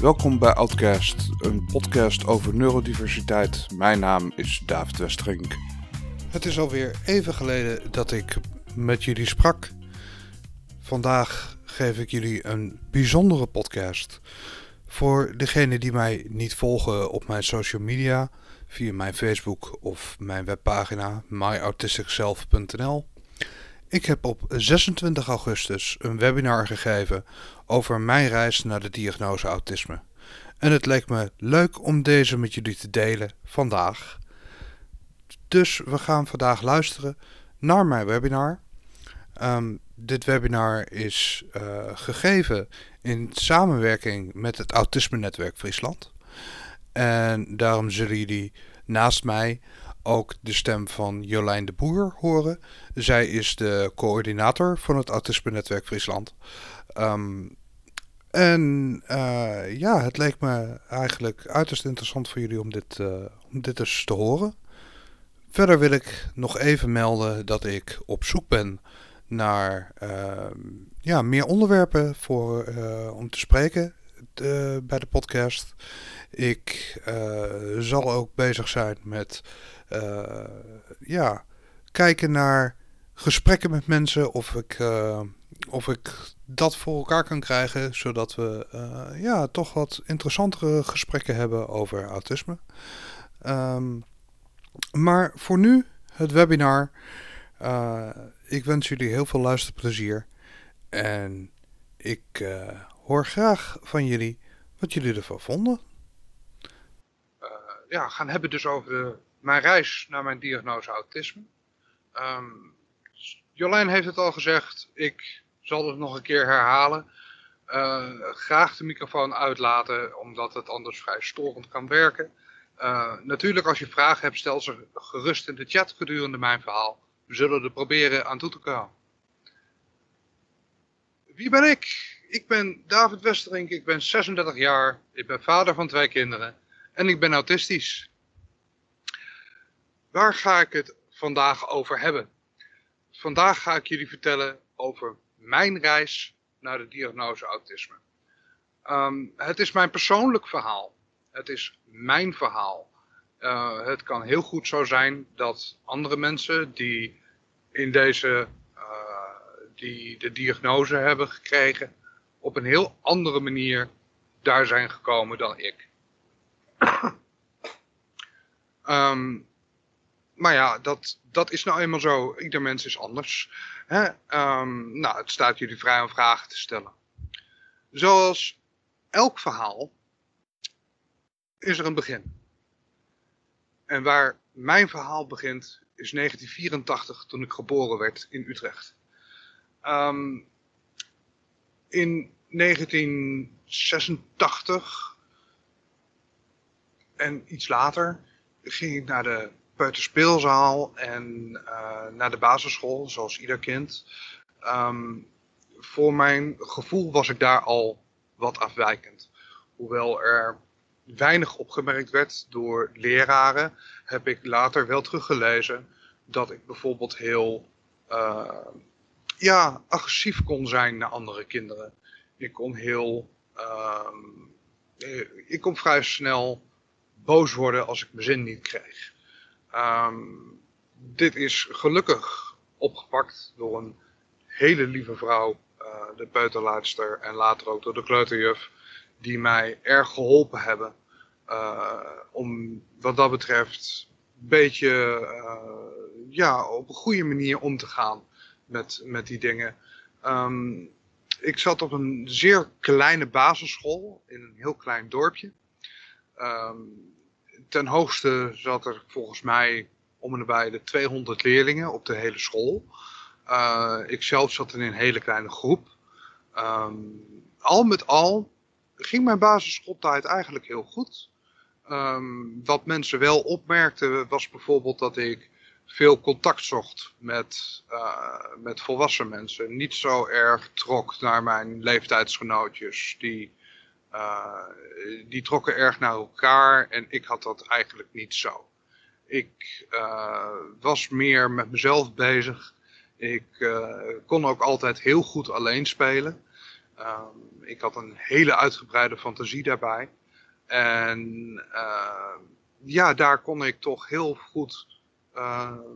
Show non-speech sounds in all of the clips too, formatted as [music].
Welkom bij Outcast, een podcast over neurodiversiteit. Mijn naam is David Westerink. Het is alweer even geleden dat ik met jullie sprak. Vandaag geef ik jullie een bijzondere podcast. Voor degenen die mij niet volgen op mijn social media, via mijn Facebook of mijn webpagina myautisticself.nl. Ik heb op 26 augustus een webinar gegeven over mijn reis naar de diagnose autisme. En het leek me leuk om deze met jullie te delen vandaag. Dus we gaan vandaag luisteren naar mijn webinar. Ehm, dit webinar is uh, gegeven in samenwerking met het Autisme Netwerk Friesland. En daarom zullen jullie naast mij ook de stem van Jolijn de Boer horen. Zij is de coördinator van het Autisme Netwerk Friesland. Um, en uh, ja, het leek me eigenlijk uiterst interessant voor jullie om dit, uh, om dit eens te horen. Verder wil ik nog even melden dat ik op zoek ben naar uh, ja, meer onderwerpen voor, om te spreken bij de podcast. Ik zal ook bezig zijn met ja, kijken naar gesprekken met mensen of ik of ik dat voor elkaar kan krijgen, zodat we uh, ja, toch wat interessantere gesprekken hebben over autisme. Um, maar voor nu het webinar. Uh, ik wens jullie heel veel luisterplezier. En ik uh, hoor graag van jullie wat jullie ervan vonden. ja, gaan hebben dus over mijn reis naar mijn diagnose autisme. Um, Jolijn heeft het al gezegd. Ik zal het nog een keer herhalen. Uh, graag de microfoon uitlaten, omdat het anders vrij storend kan werken. Uh, natuurlijk, als je vragen hebt, stel ze gerust in de chat gedurende mijn verhaal. We zullen er proberen aan toe te komen. Wie ben ik? Ik ben David Westerink, ik ben 36 jaar, ik ben vader van twee kinderen en ik ben autistisch. Waar ga ik het vandaag over hebben? Vandaag ga ik jullie vertellen over mijn reis naar de diagnose autisme. Um, het is mijn persoonlijk verhaal. Het is mijn verhaal. Uh, het kan heel goed zo zijn dat andere mensen die in deze uh, die de diagnose hebben gekregen, op een heel andere manier daar zijn gekomen dan ik. um, [coughs] maar ja, dat, dat is nou eenmaal zo. Ieder mens is anders. Hè? Um, nou, het staat jullie vrij om vragen te stellen. Zoals elk verhaal is er een begin. En waar mijn verhaal begint is 1984 toen ik geboren werd in Utrecht. Um, in 1986 en iets later ging ik naar de peuterspeelzaal en uh, naar de basisschool, zoals ieder kind. Um, voor mijn gevoel was ik daar al wat afwijkend. Hoewel er weinig opgemerkt werd door leraren, heb ik later wel teruggelezen dat ik bijvoorbeeld heel uh, ja, agressief kon zijn naar andere kinderen. Ik kon heel. Um, ik kon vrij snel boos worden als ik mijn zin niet kreeg. Um, dit is gelukkig opgepakt door een hele lieve vrouw, uh, de peuterlaatster en later ook door de kleuterjuf, die mij erg geholpen hebben uh, om wat dat betreft een beetje uh, ja, op een goede manier om te gaan met, met die dingen. Um, ik zat op een zeer kleine basisschool in een heel klein dorpje. Um, ten hoogste zat er volgens mij om en bij de 200 leerlingen op de hele school. Uh, ik zelf zat in een hele kleine groep. Um, al met al ging mijn basisschooltijd eigenlijk heel goed. Um, wat mensen wel opmerkten was bijvoorbeeld dat ik veel contact zocht met, uh, met volwassen mensen. Niet zo erg trok naar mijn leeftijdsgenootjes die uh, die trokken erg naar elkaar en ik had dat eigenlijk niet zo. Ik uh, was meer met mezelf bezig. Ik uh, kon ook altijd heel goed alleen spelen. Ehm, ik had een hele uitgebreide fantasie daarbij. En ja, daar kon ik toch heel goed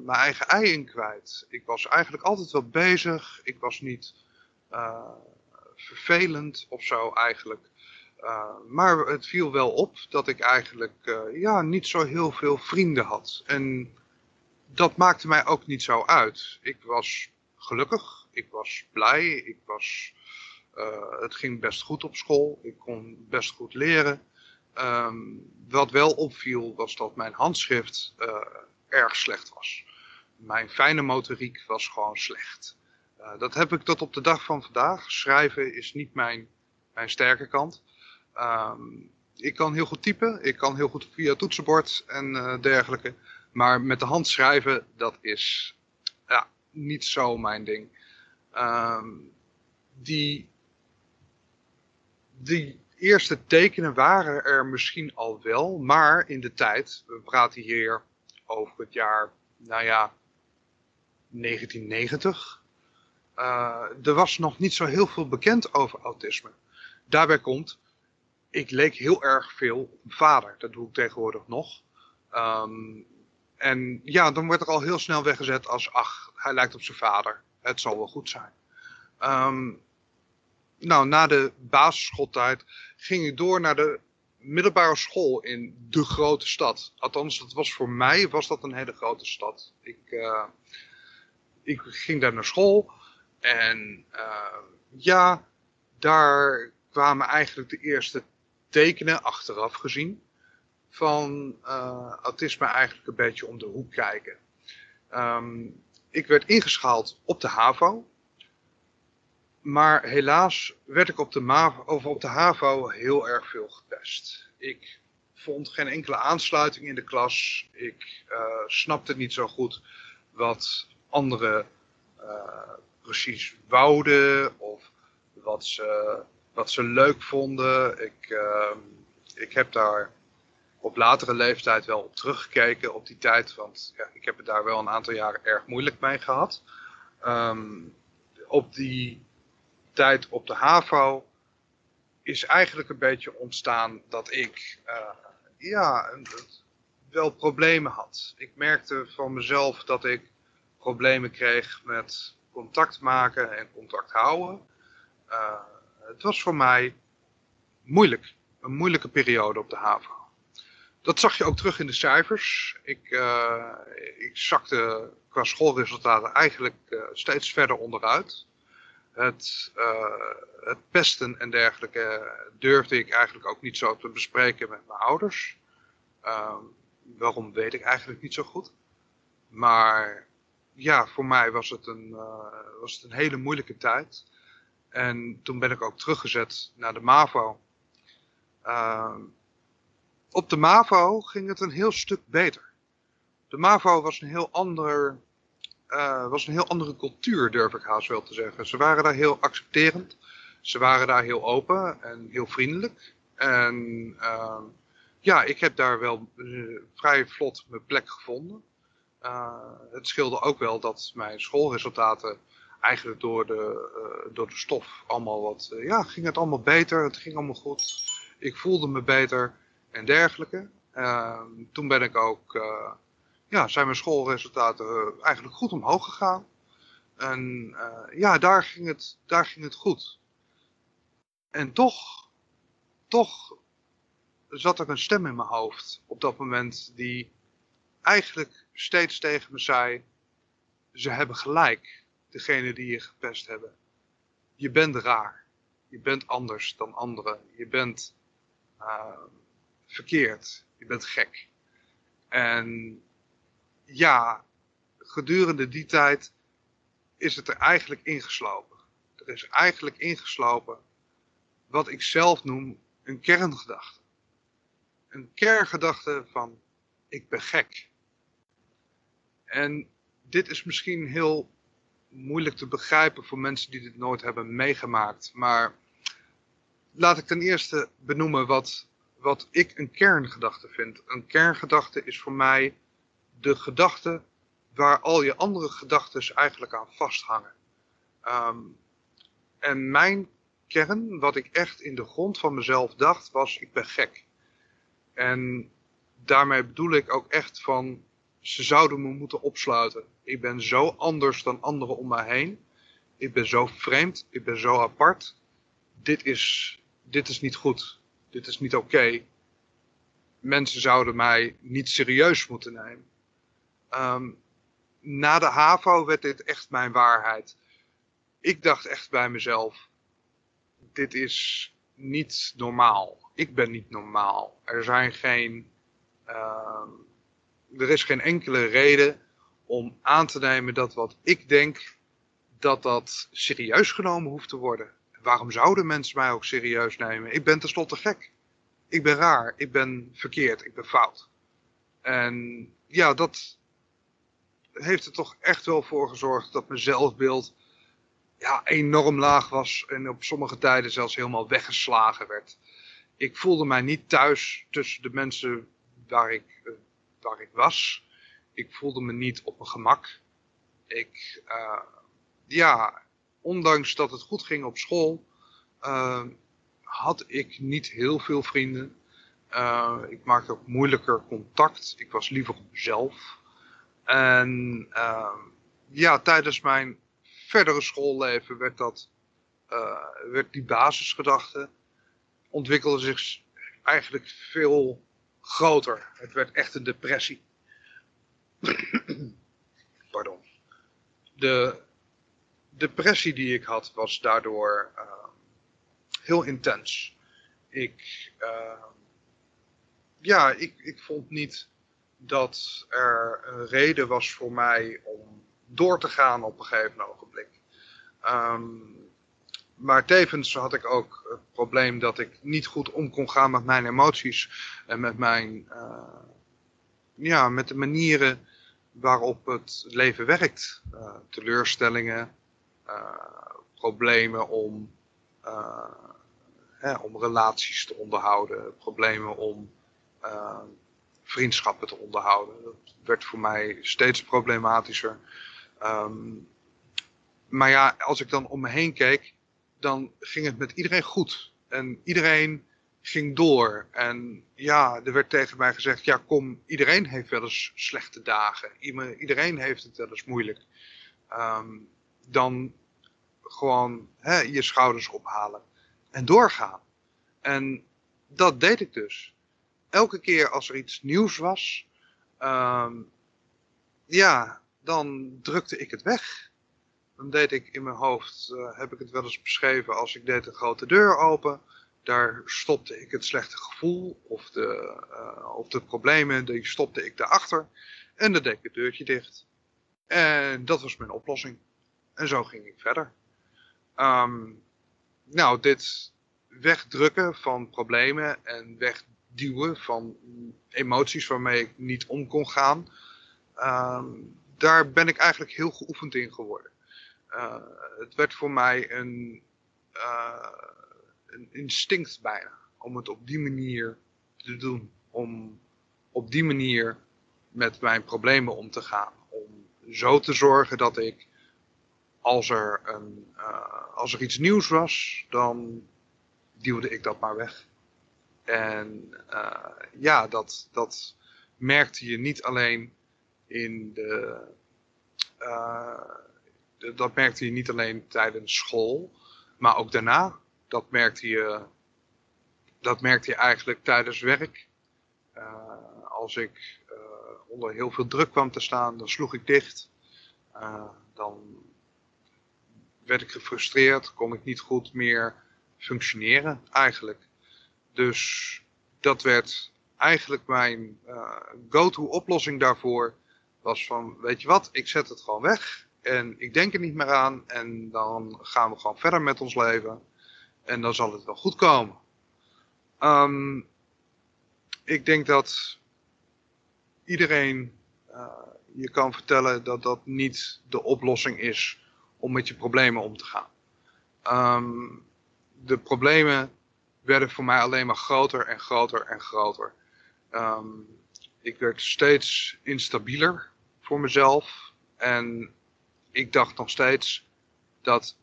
mijn eigen ei in kwijt. Ik was eigenlijk altijd wel bezig. Ik was niet vervelend of zo eigenlijk. Uh, maar het viel wel op dat ik eigenlijk ja, niet zo heel veel vrienden had. En dat maakte mij ook niet zo uit. Ik was gelukkig, ik was blij, ik was, het ging best goed op school, ik kon best goed leren. Um, wat wel opviel was dat mijn handschrift erg slecht was. Mijn fijne motoriek was gewoon slecht. Dat heb ik tot op de dag van vandaag. Schrijven is niet mijn, mijn sterke kant. Um, ik kan heel goed typen, ik kan heel goed via toetsenbord en uh, dergelijke. Maar met de hand schrijven, dat is ja, niet zo mijn ding. Um, die, eerste tekenen waren er misschien al wel, maar in de tijd, we praten hier over het jaar, nou ja, 1990. Uh, er was nog niet zo heel veel bekend over autisme. Daarbij komt, ik leek heel erg veel op mijn vader. Dat doe ik tegenwoordig nog. Um, en ja, dan wordt er al heel snel weggezet als, ach, hij lijkt op zijn vader. Het zal wel goed zijn. Um, nou, na de basisschooltijd ging ik door naar de middelbare school in de grote stad. Althans, dat was voor mij was dat een hele grote stad. Ik, uh, ik ging daar naar school en uh, ja, daar kwamen eigenlijk de eerste tekenen achteraf gezien van uh, autisme eigenlijk een beetje om de hoek kijken. Um, ik werd ingeschaald op de HAVO. Maar helaas werd ik op de, MAVO, of op de HAVO heel erg veel getest. Ik vond geen enkele aansluiting in de klas. Ik uh, snapte niet zo goed wat anderen uh, precies wouden of wat ze, wat ze leuk vonden. Ik, uh, ik heb daar op latere leeftijd wel op teruggekeken op die tijd, want ja, ik heb het daar wel een aantal jaren erg moeilijk mee gehad. Um, op die tijd op de HAVO is eigenlijk een beetje ontstaan dat ik uh, ja, wel problemen had. Ik merkte van mezelf dat ik problemen kreeg met contact maken en contact houden. Uh, het was voor mij moeilijk. Een moeilijke periode op de HAVO. Dat zag je ook terug in de cijfers. Ik, uh, ik zakte qua schoolresultaten eigenlijk steeds verder onderuit het, het pesten en dergelijke durfde ik eigenlijk ook niet zo te bespreken met mijn ouders. Uh, waarom weet ik eigenlijk niet zo goed. Maar ja, voor mij was het een, was het een hele moeilijke tijd. En toen ben ik ook teruggezet naar de MAVO. Uh, op de MAVO ging het een heel stuk beter. De MAVO was een heel ander uh, was een heel andere cultuur, durf ik haast wel te zeggen. Ze waren daar heel accepterend. Ze waren daar heel open en heel vriendelijk. En uh, ja, ik heb daar wel uh, vrij vlot mijn plek gevonden. Uh, het scheelde ook wel dat mijn schoolresultaten eigenlijk door de, door de stof allemaal wat... ja, ging het allemaal beter. Het ging allemaal goed. Ik voelde me beter en dergelijke. Ehm, toen ben ik ook ja, zijn mijn schoolresultaten eigenlijk goed omhoog gegaan. En ja, daar ging, het, daar ging het goed. En toch, toch zat er een stem in mijn hoofd op dat moment die eigenlijk steeds tegen me zei, ze hebben gelijk, degene die je gepest hebben. Je bent raar. Je bent anders dan anderen. Je bent uh, verkeerd. Je bent gek. En ja, gedurende die tijd is het er eigenlijk ingeslopen. Er is eigenlijk ingeslopen wat ik zelf noem een kerngedachte. Een kerngedachte van ik ben gek. En dit is misschien heel moeilijk te begrijpen voor mensen die dit nooit hebben meegemaakt. Maar laat ik ten eerste benoemen wat, wat ik een kerngedachte vind. Een kerngedachte is voor mij de gedachte waar al je andere gedachten eigenlijk aan vasthangen. Um, en mijn kern, wat ik echt in de grond van mezelf dacht, was ik ben gek. En daarmee bedoel ik ook echt van, ze zouden me moeten opsluiten. Ik ben zo anders dan anderen om mij heen. Ik ben zo vreemd, ik ben zo apart. Dit is, dit is niet goed. Dit is niet oké. Mensen zouden mij niet serieus moeten nemen. Ehm, na de HAVO werd dit echt mijn waarheid. Ik dacht echt bij mezelf, dit is niet normaal. Ik ben niet normaal. Er zijn geen, uh, er is geen enkele reden om aan te nemen dat wat ik denk, dat dat serieus genomen hoeft te worden. Waarom zouden mensen mij ook serieus nemen? Ik ben tenslotte gek. Ik ben raar. Ik ben verkeerd. Ik ben fout. En ja, dat heeft er toch echt wel voor gezorgd dat mijn zelfbeeld ja, enorm laag was en op sommige tijden zelfs helemaal weggeslagen werd. Ik voelde mij niet thuis tussen de mensen waar ik, uh, waar ik was. Ik voelde me niet op mijn gemak. Ik, uh, ja, ondanks dat het goed ging op school, uh, had ik niet heel veel vrienden. ik maakte ook moeilijker contact. Ik was liever op mezelf. En ja, tijdens mijn verdere schoolleven werd, dat, werd die basisgedachte ontwikkelde zich eigenlijk veel groter. Het werd echt een depressie. De depressie die ik had was daardoor uh, heel intens. Ik, uh, ja, ik, ik vond niet dat er een reden was voor mij om door te gaan op een gegeven ogenblik. Um, maar tevens had ik ook het probleem dat ik niet goed om kon gaan met mijn emoties en met mijn, uh, ja, met de manieren waarop het leven werkt. Uh, teleurstellingen, uh, problemen om, hè, om relaties te onderhouden, problemen om vriendschappen te onderhouden. Dat werd voor mij steeds problematischer. Um, maar ja, als ik dan om me heen keek, dan ging het met iedereen goed. En iedereen ging door. En ja, er werd tegen mij gezegd, ja kom, iedereen heeft wel eens slechte dagen. Iedereen heeft het wel eens moeilijk. Um, dan gewoon hè, je schouders ophalen en doorgaan. En dat deed ik dus. Elke keer als er iets nieuws was, um, ja, dan drukte ik het weg. Dan deed ik in mijn hoofd, uh, heb ik het wel eens beschreven, als ik deed een grote deur open. Daar stopte ik het slechte gevoel of de, uh, of de problemen, die stopte ik daarachter. En dan deed ik het deurtje dicht. En dat was mijn oplossing. En zo ging ik verder. Um, nou, dit wegdrukken van problemen en wegduwen van emoties waarmee ik niet om kon gaan. Um, daar ben ik eigenlijk heel geoefend in geworden. Uh, het werd voor mij een, uh, een instinct bijna. Om het op die manier te doen. Om op die manier met mijn problemen om te gaan. Om zo te zorgen dat ik, als er, een, uh, als er iets nieuws was, dan duwde ik dat maar weg. En ja, dat, dat merkte je niet alleen in de, dat merkte je niet alleen tijdens school, maar ook daarna. Dat merkte je, dat merkte je eigenlijk tijdens werk. Uh, als ik uh, onder heel veel druk kwam te staan, dan sloeg ik dicht. Uh, dan werd ik gefrustreerd, kon ik niet goed meer functioneren eigenlijk. Dus dat werd eigenlijk mijn go-to oplossing daarvoor. Was van, weet je wat, ik zet het gewoon weg. En ik denk er niet meer aan. En dan gaan we gewoon verder met ons leven. En dan zal het wel goed komen. Um, ik denk dat iedereen uh, je kan vertellen dat dat niet de oplossing is om met je problemen om te gaan. Um, de problemen werden voor mij alleen maar groter en groter en groter. Um, ik werd steeds instabieler voor mezelf. En ik dacht nog steeds dat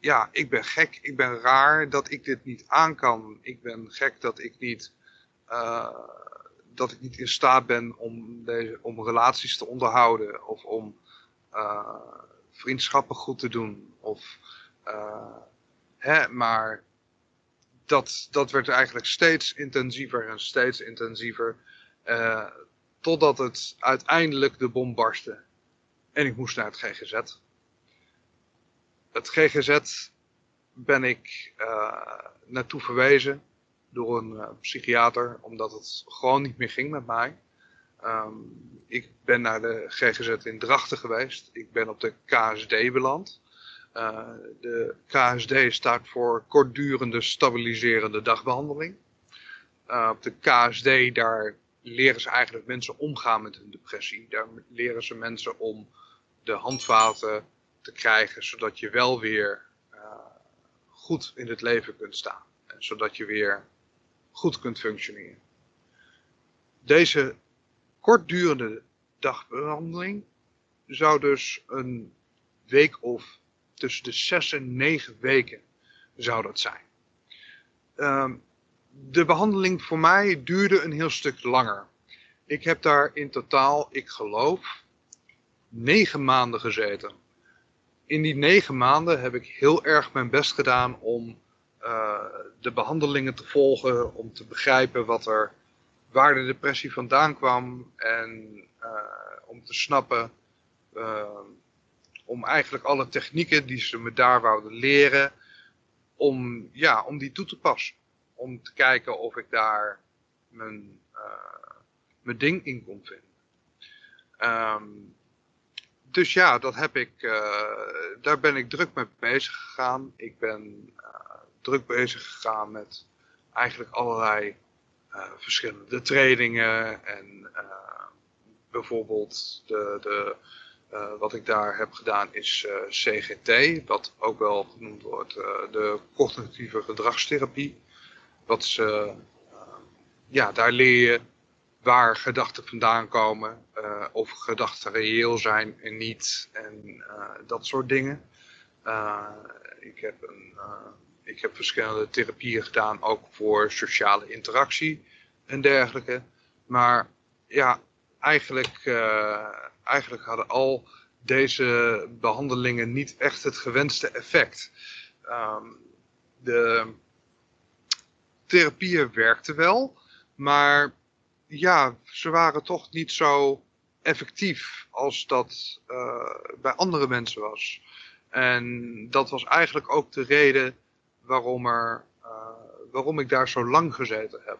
ja, ik ben gek, ik ben raar dat ik dit niet aan kan. Ik ben gek dat ik niet, uh, dat ik niet in staat ben om, deze, om relaties te onderhouden of om uh, vriendschappen goed te doen. Of, uh, hè, maar dat, dat werd eigenlijk steeds intensiever en steeds intensiever. totdat het uiteindelijk de bom barstte. En ik moest naar het GGZ het GGZ ben ik uh, naartoe verwezen door een uh, psychiater, omdat het gewoon niet meer ging met mij. Um, ik ben naar de GGZ in Drachten geweest. Ik ben op de KSD beland. Uh, de KSD staat voor kortdurende stabiliserende dagbehandeling. op de KSD daar leren ze eigenlijk mensen omgaan met hun depressie. Daar leren ze mensen om de handvaten te krijgen, zodat je wel weer uh, goed in het leven kunt staan. En zodat je weer goed kunt functioneren. Deze kortdurende dagbehandeling zou dus een week of tussen de zes en negen weken zou dat zijn. Um, de behandeling voor mij duurde een heel stuk langer. Ik heb daar in totaal, ik geloof, negen maanden gezeten in die negen maanden heb ik heel erg mijn best gedaan om uh, de behandelingen te volgen, om te begrijpen wat er, waar de depressie vandaan kwam en uh, om te snappen, uh, om eigenlijk alle technieken die ze me daar wouden leren, om, ja, om die toe te passen. Om te kijken of ik daar mijn, mijn ding in kon vinden. Um, dus ja, dat heb ik, uh, daar ben ik druk mee bezig gegaan. Ik ben uh, druk bezig gegaan met eigenlijk allerlei uh, verschillende trainingen. En bijvoorbeeld de, de, wat ik daar heb gedaan is CGT, wat ook wel genoemd wordt de cognitieve gedragstherapie. Wat ze, ja, daar leer je waar gedachten vandaan komen, uh, of gedachten reëel zijn en niet, en uh, dat soort dingen. Uh, ik, heb een, ik heb verschillende therapieën gedaan, ook voor sociale interactie en dergelijke. Maar ja, eigenlijk, eigenlijk hadden al deze behandelingen niet echt het gewenste effect. Um, de therapieën werkten wel, maar ja, ze waren toch niet zo effectief als dat uh, bij andere mensen was. En dat was eigenlijk ook de reden waarom, er, uh, waarom ik daar zo lang gezeten heb.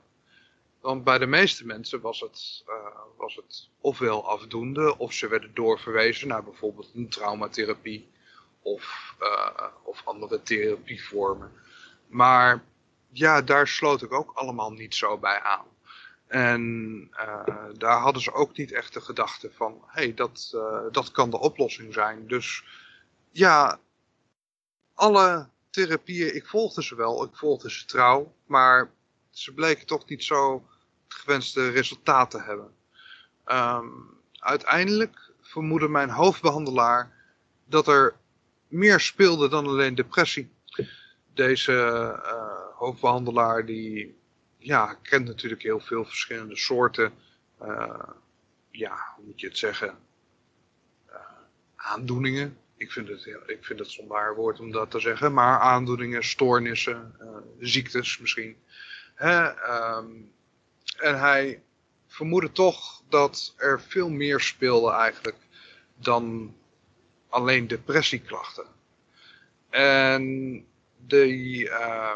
Want bij de meeste mensen was het, uh, was het ofwel afdoende, of ze werden doorverwezen naar bijvoorbeeld een traumatherapie of, of andere therapievormen. Maar ja, daar sloot ik ook allemaal niet zo bij aan. En uh, daar hadden ze ook niet echt de gedachte van, hé, hey, dat, uh, dat kan de oplossing zijn. Dus ja, alle therapieën, ik volgde ze wel, ik volgde ze trouw, maar ze bleken toch niet zo het gewenste resultaat te hebben. Um, uiteindelijk vermoedde mijn hoofdbehandelaar dat er meer speelde dan alleen depressie. Deze uh, hoofdbehandelaar die ja, kent natuurlijk heel veel verschillende soorten, uh, ja, hoe moet je het zeggen, uh, aandoeningen. Ik vind, het ik vind het zo'n waar woord om dat te zeggen, maar aandoeningen, stoornissen, uh, ziektes misschien. Hè, um, en hij vermoedde toch dat er veel meer speelde eigenlijk dan alleen depressieklachten. En de, uh,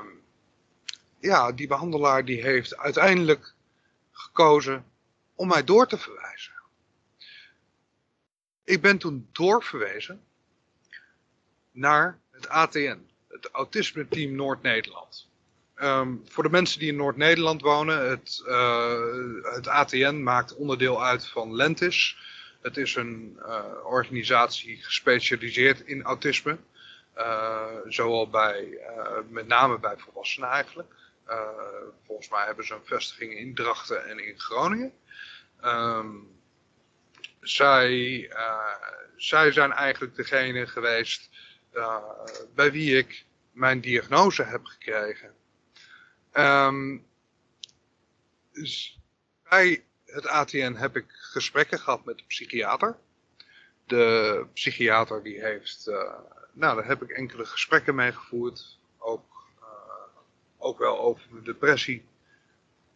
ja, die behandelaar die heeft uiteindelijk gekozen om mij door te verwijzen. Ik ben toen doorverwezen naar het ATN, het Autisme Team Noord-Nederland. Um, voor de mensen die in Noord-Nederland wonen, het, uh, het ATN maakt onderdeel uit van Lentis. Het is een uh, organisatie gespecialiseerd in autisme. Uh, zowel bij, met name bij volwassenen eigenlijk. Uh, volgens mij hebben ze een vestiging in Drachten en in Groningen. Um, zij, uh, zij zijn eigenlijk degene geweest bij wie ik mijn diagnose heb gekregen. Dus bij het ATN heb ik gesprekken gehad met de psychiater. De psychiater die heeft, nou daar heb ik enkele gesprekken mee gevoerd. Ook, ook wel over depressie.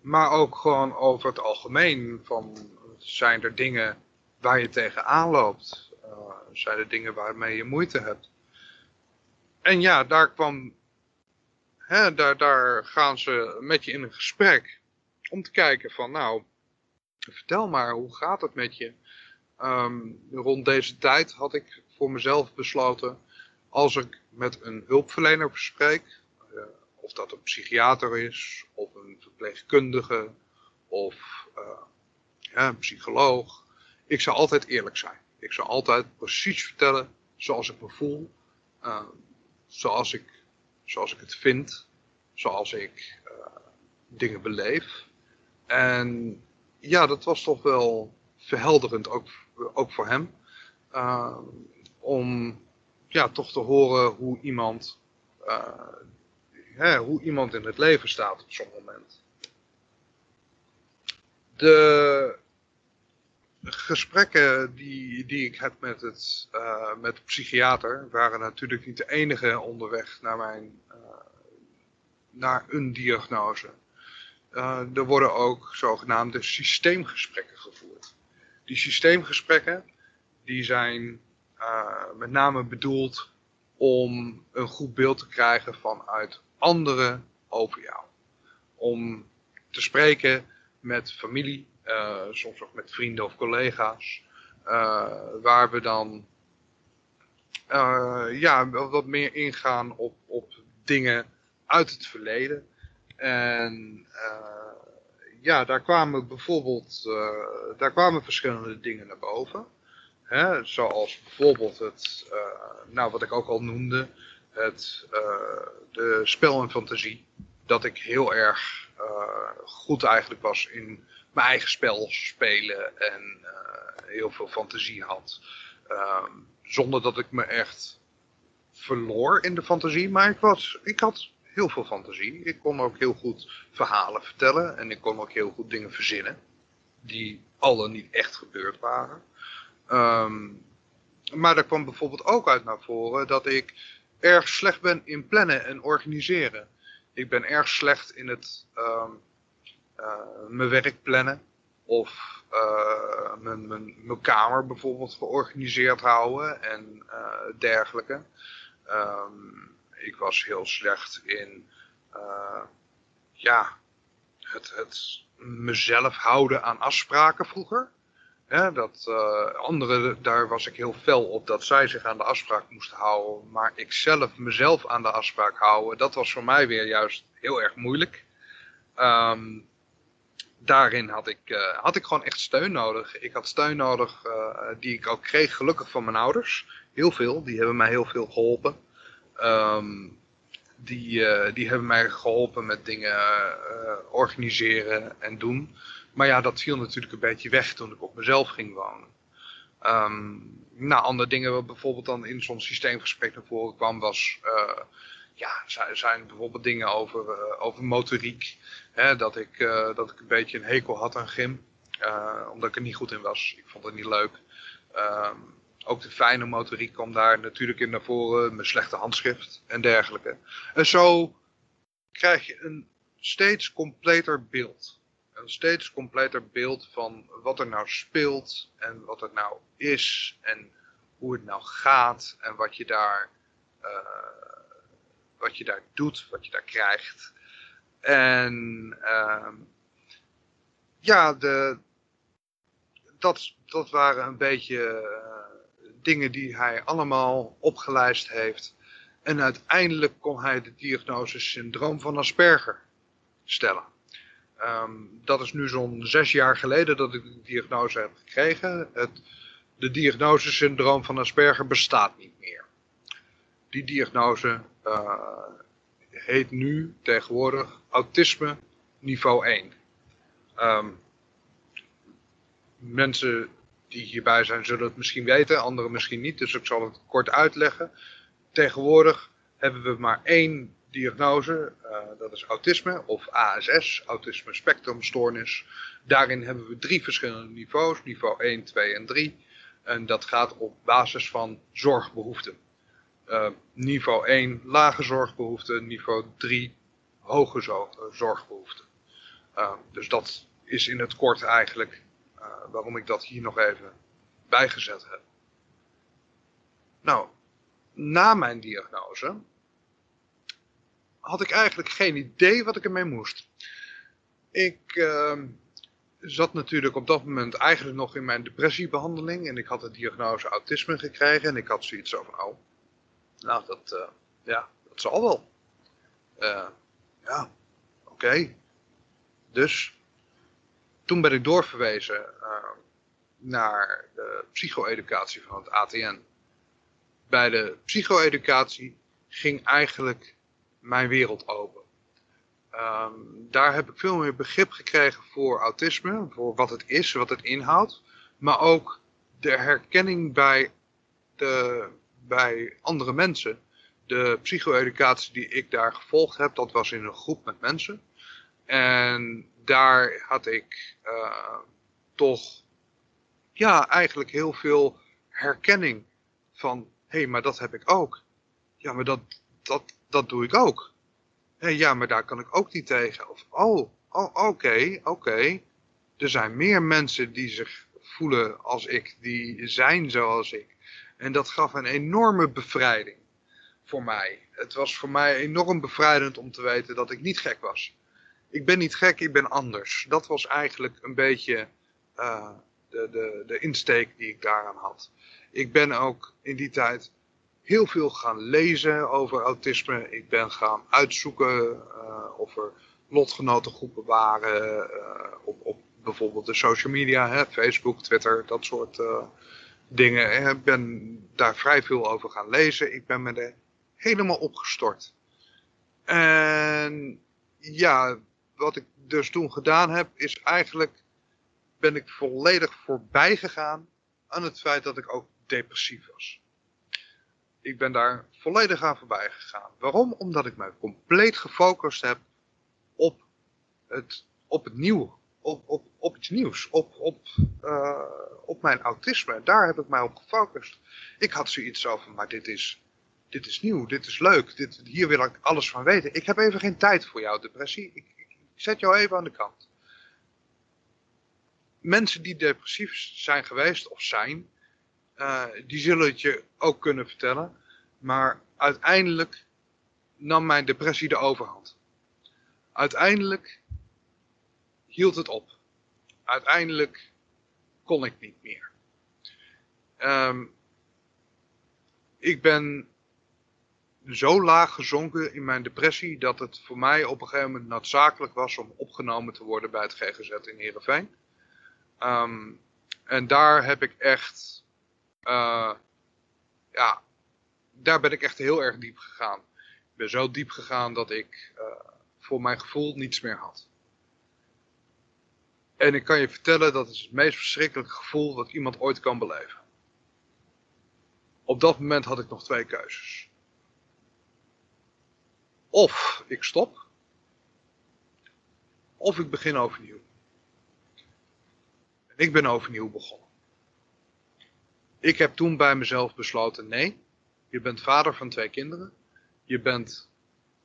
Maar ook gewoon over het algemeen. Van, zijn er dingen waar je tegenaan loopt? Uh, zijn er dingen waarmee je moeite hebt? En ja, daar kwam, hè, daar, daar gaan ze met je in een gesprek om te kijken van, nou, vertel maar, hoe gaat het met je? Um, rond deze tijd had ik voor mezelf besloten, als ik met een hulpverlener spreek, uh, of dat een psychiater is, of een verpleegkundige, of uh, ja, een psycholoog, ik zou altijd eerlijk zijn. Ik zou altijd precies vertellen zoals ik me voel, uh, zoals, ik, zoals ik het vind, zoals ik dingen beleef. En ja, dat was toch wel verhelderend, ook, ook voor hem. Uh, om ja, toch te horen hoe iemand, uh, hè, hoe iemand in het leven staat op zo'n moment. De gesprekken die, die ik heb met, het, uh, met de psychiater waren natuurlijk niet de enige onderweg naar, mijn, naar een diagnose. Uh, er worden ook zogenaamde systeemgesprekken gevoerd. Die systeemgesprekken die zijn met name bedoeld om een goed beeld te krijgen vanuit anderen over jou. Om te spreken met familie, uh, soms ook met vrienden of collega's, waar we dan ja, wat meer ingaan op, op dingen uit het verleden. En ja, daar kwamen bijvoorbeeld daar kwamen verschillende dingen naar boven. Hè? Zoals bijvoorbeeld het, nou wat ik ook al noemde, het de spel en fantasie. Dat ik heel erg goed eigenlijk was in mijn eigen spel spelen en heel veel fantasie had. Ehm, zonder dat ik me echt verloor in de fantasie, maar ik, was, ik had heel veel fantasie. Ik kon ook heel goed verhalen vertellen en ik kon ook heel goed dingen verzinnen. Die alle niet echt gebeurd waren. Um, maar er kwam bijvoorbeeld ook uit naar voren dat ik erg slecht ben in plannen en organiseren. Ik ben erg slecht in het um, uh, mijn werk plannen. Of uh, mijn, mijn, mijn kamer bijvoorbeeld georganiseerd houden en uh, dergelijke. Um, ik was heel slecht in ja, het, het mezelf houden aan afspraken vroeger. Dat uh, anderen, daar was ik heel fel op dat zij zich aan de afspraak moesten houden. Maar ik zelf mezelf aan de afspraak houden, dat was voor mij weer juist heel erg moeilijk. Um, daarin had ik, uh, had ik gewoon echt steun nodig. Ik had steun nodig uh, die ik ook kreeg, gelukkig van mijn ouders. Heel veel, die hebben mij heel veel geholpen. Um, die, die hebben mij geholpen met dingen organiseren en doen. Maar ja, dat viel natuurlijk een beetje weg toen ik op mezelf ging wonen. Um, nou, andere dingen wat bijvoorbeeld dan in zo'n systeemgesprek naar voren kwam was... Uh, ja, zijn bijvoorbeeld dingen over, over motoriek. Hè, dat, ik, dat ik een beetje een hekel had aan gym. omdat ik er niet goed in was. Ik vond het niet leuk. Um, ook de fijne motoriek kwam daar natuurlijk in naar voren, mijn slechte handschrift en dergelijke. En zo krijg je een steeds completer beeld. Een steeds completer beeld van wat er nou speelt en wat het nou is en hoe het nou gaat en wat je daar, uh, wat je daar doet, wat je daar krijgt. En uh, ja, de, dat, dat waren een beetje dingen die hij allemaal opgelijst heeft. En uiteindelijk kon hij de diagnose syndroom van Asperger stellen. Um, dat is nu zo'n zes jaar geleden dat ik de diagnose heb gekregen. Het, de diagnose syndroom van Asperger bestaat niet meer. Die diagnose uh, heet nu tegenwoordig autisme niveau 1. Um, ehm, mensen die hierbij zijn zullen het misschien weten, anderen misschien niet. Dus ik zal het kort uitleggen. tegenwoordig hebben we maar één diagnose, uh, dat is autisme of ASS, autisme spectrumstoornis. Daarin hebben we drie verschillende niveaus, niveau 1, 2 en 3. En dat gaat op basis van zorgbehoeften. Uh, niveau 1 lage zorgbehoeften, niveau 3 hoge zorgbehoeften. Uh, dus dat is in het kort eigenlijk waarom ik dat hier nog even bijgezet heb. Nou, na mijn diagnose had ik eigenlijk geen idee wat ik ermee moest. Ik uh, zat natuurlijk op dat moment eigenlijk nog in mijn depressiebehandeling. En ik had de diagnose autisme gekregen. En ik had zoiets van, oh, nou dat, uh, ja, dat zal wel. Uh, ja, oké. Dus, toen ben ik doorverwezen uh, naar de psycho-educatie van het ATN. Bij de psycho-educatie ging eigenlijk mijn wereld open. Um, daar heb ik veel meer begrip gekregen voor autisme, voor wat het is, wat het inhoudt. Maar ook de herkenning bij, de, bij andere mensen. De psycho-educatie die ik daar gevolgd heb, dat was in een groep met mensen. En daar had ik uh, toch ja, eigenlijk heel veel herkenning van, hé, hey, maar dat heb ik ook. Ja, maar dat, dat, dat doe ik ook. Ja, maar daar kan ik ook niet tegen. Of, oh, oh oké, oké. Er zijn meer mensen die zich voelen als ik, die zijn zoals ik. En dat gaf een enorme bevrijding voor mij. Het was voor mij enorm bevrijdend om te weten dat ik niet gek was. Ik ben niet gek, ik ben anders. Dat was eigenlijk een beetje uh, de, de, de insteek die ik daaraan had. Ik ben ook in die tijd heel veel gaan lezen over autisme. Ik ben gaan uitzoeken uh, of er lotgenotengroepen waren uh, op, op bijvoorbeeld de social media, hè, Facebook, Twitter, dat soort uh, dingen. Ik ben daar vrij veel over gaan lezen. Ik ben me er helemaal opgestort. En ja, wat ik dus toen gedaan heb, is eigenlijk ben ik volledig voorbij gegaan aan het feit dat ik ook depressief was. Ik ben daar volledig aan voorbij gegaan. Waarom? Omdat ik mij compleet gefocust heb op het, op het nieuwe. Op, op, op iets nieuws. Op, op, uh, op mijn autisme. Daar heb ik mij op gefocust. Ik had zoiets over, maar dit is, dit is nieuw. Dit is leuk. Dit, hier wil ik alles van weten. Ik heb even geen tijd voor jouw depressie. Ik, ik zet jou even aan de kant. Mensen die depressief zijn geweest of zijn, uh, die zullen het je ook kunnen vertellen. Maar uiteindelijk nam mijn depressie de overhand. Uiteindelijk hield het op. Uiteindelijk kon ik niet meer. Um, ik ben zo laag gezonken in mijn depressie dat het voor mij op een gegeven moment noodzakelijk was om opgenomen te worden bij het GGZ in Heerenveen. Um, en daar heb ik echt uh, ja, daar ben ik echt heel erg diep gegaan. Ik ben zo diep gegaan dat ik uh, voor mijn gevoel niets meer had. En ik kan je vertellen, dat is het meest verschrikkelijke gevoel dat iemand ooit kan beleven. Op dat moment had ik nog twee keuzes. Of ik stop, of ik begin overnieuw. En ik ben overnieuw begonnen. Ik heb toen bij mezelf besloten, nee, je bent vader van twee kinderen. Je bent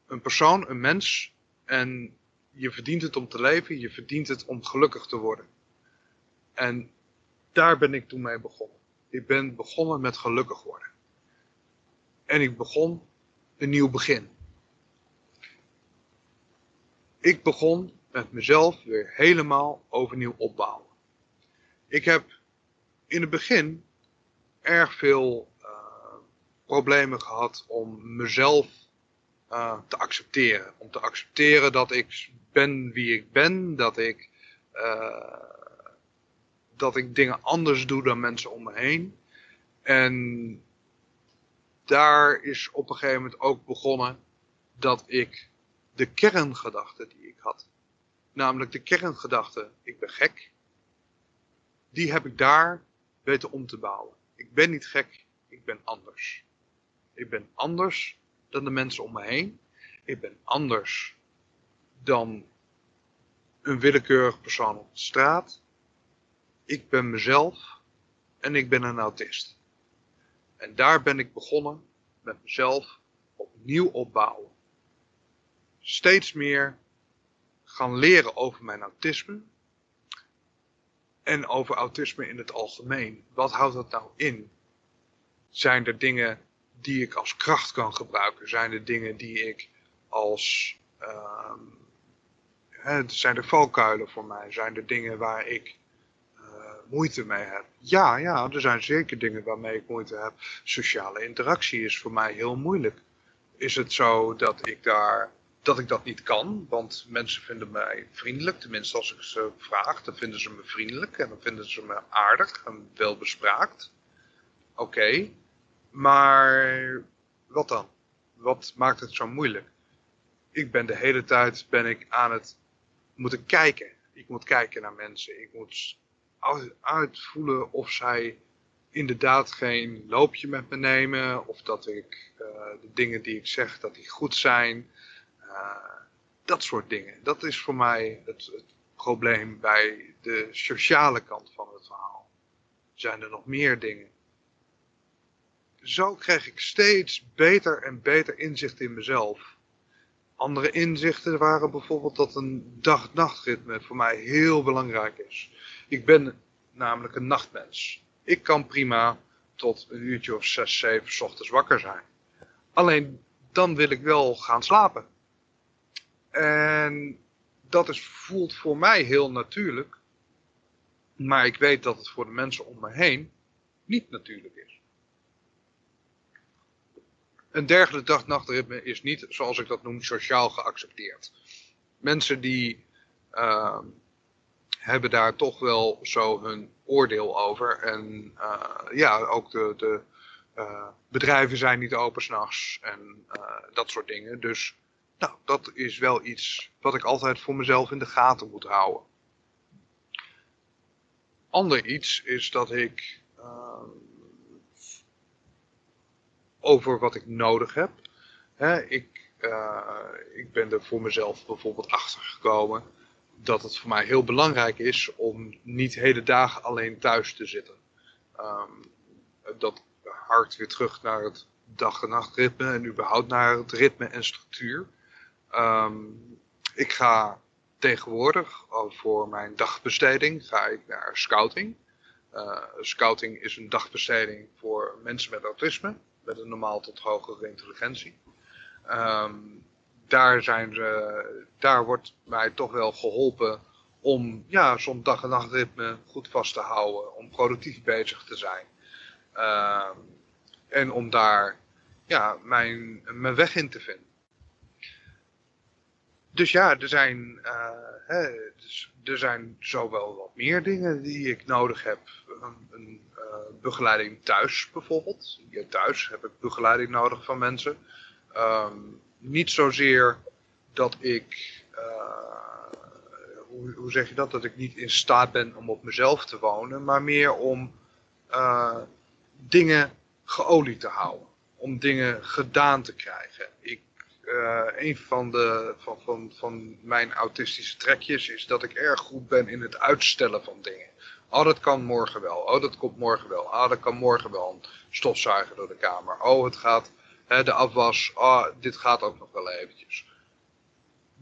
een persoon, een mens. En je verdient het om te leven. Je verdient het om gelukkig te worden. En daar ben ik toen mee begonnen. Ik ben begonnen met gelukkig worden. En ik begon een nieuw begin. Ik begon met mezelf weer helemaal overnieuw opbouwen. Ik heb in het begin erg veel problemen gehad om mezelf uh, te accepteren. Om te accepteren dat ik ben wie ik ben, dat ik, uh, dat ik dingen anders doe dan mensen om me heen. En daar is op een gegeven moment ook begonnen dat ik de kerngedachte die ik had, namelijk de kerngedachte, ik ben gek, die heb ik daar weten om te bouwen. Ik ben niet gek, ik ben anders. Ik ben anders dan de mensen om me heen. Ik ben anders dan een willekeurig persoon op de straat. Ik ben mezelf en ik ben een autist. En daar ben ik begonnen met mezelf opnieuw opbouwen. Steeds meer gaan leren over mijn autisme. En over autisme in het algemeen. Wat houdt dat nou in? Zijn er dingen die ik als kracht kan gebruiken? Zijn er dingen die ik als. Uh, hè, zijn er valkuilen voor mij? Zijn er dingen waar ik uh, moeite mee heb? Ja, ja, er zijn zeker dingen waarmee ik moeite heb. Sociale interactie is voor mij heel moeilijk. Is het zo dat ik daar dat ik dat niet kan, want mensen vinden mij vriendelijk. Tenminste, als ik ze vraag, dan vinden ze me vriendelijk en dan vinden ze me aardig en welbespraakt. Oké, maar wat dan? Wat maakt het zo moeilijk? Ik ben de hele tijd ben ik aan het moeten kijken. Ik moet kijken naar mensen. Ik moet uitvoelen of zij inderdaad geen loopje met me nemen. Of dat ik uh, de dingen die ik zeg, dat die goed zijn. Uh, dat soort dingen. Dat is voor mij het, het probleem bij de sociale kant van het verhaal. Zijn er nog meer dingen? zo kreeg ik steeds beter en beter inzicht in mezelf. Andere inzichten waren bijvoorbeeld dat een dag-nachtritme voor mij heel belangrijk is. Ik ben namelijk een nachtmens. Ik kan prima tot een uurtje of zes, zeven ochtends wakker zijn. Alleen dan wil ik wel gaan slapen. En dat is, voelt voor mij heel natuurlijk. Maar ik weet dat het voor de mensen om me heen niet natuurlijk is. Een dergelijk dag-nachtritme is niet, zoals ik dat noem, sociaal geaccepteerd. Mensen die uh, hebben daar toch wel zo hun oordeel over. En uh, ja, ook de, de uh, bedrijven zijn niet open s'nachts en dat soort dingen. Dus nou, dat is wel iets wat ik altijd voor mezelf in de gaten moet houden. Ander iets is dat ik ehm, over wat ik nodig heb. ik, uh, ik ben er voor mezelf bijvoorbeeld achter gekomen dat het voor mij heel belangrijk is om niet hele dagen alleen thuis te zitten. Um, dat hart weer terug naar het dag- en nachtritme en überhaupt naar het ritme en structuur. Um, ik ga tegenwoordig voor mijn dagbesteding ga ik naar scouting. Uh, scouting is een dagbesteding voor mensen met autisme met een normaal tot hogere intelligentie. Um, daar, zijn ze, daar wordt mij toch wel geholpen om ja, zo'n dag- en nachtritme goed vast te houden. Om productief bezig te zijn. Um, en om daar ja, mijn, mijn weg in te vinden. Dus ja, er zijn, uh, hè, dus, er zijn zowel wat meer dingen die ik nodig heb. Een, een uh, begeleiding thuis bijvoorbeeld. Ja, thuis heb ik begeleiding nodig van mensen. Um, niet zozeer dat ik, uh, hoe, hoe, zeg je dat, dat ik niet in staat ben om op mezelf te wonen, maar meer om dingen geolied te houden. Om dingen gedaan te krijgen. Ik uh, een van, de, van, van, van mijn autistische trekjes is dat ik erg goed ben in het uitstellen van dingen. Oh, dat kan morgen wel. Oh, dat komt morgen wel. Oh, dat kan morgen wel een stofzuiger door de kamer. Oh, het gaat, hè, de afwas. Oh, dit gaat ook nog wel eventjes.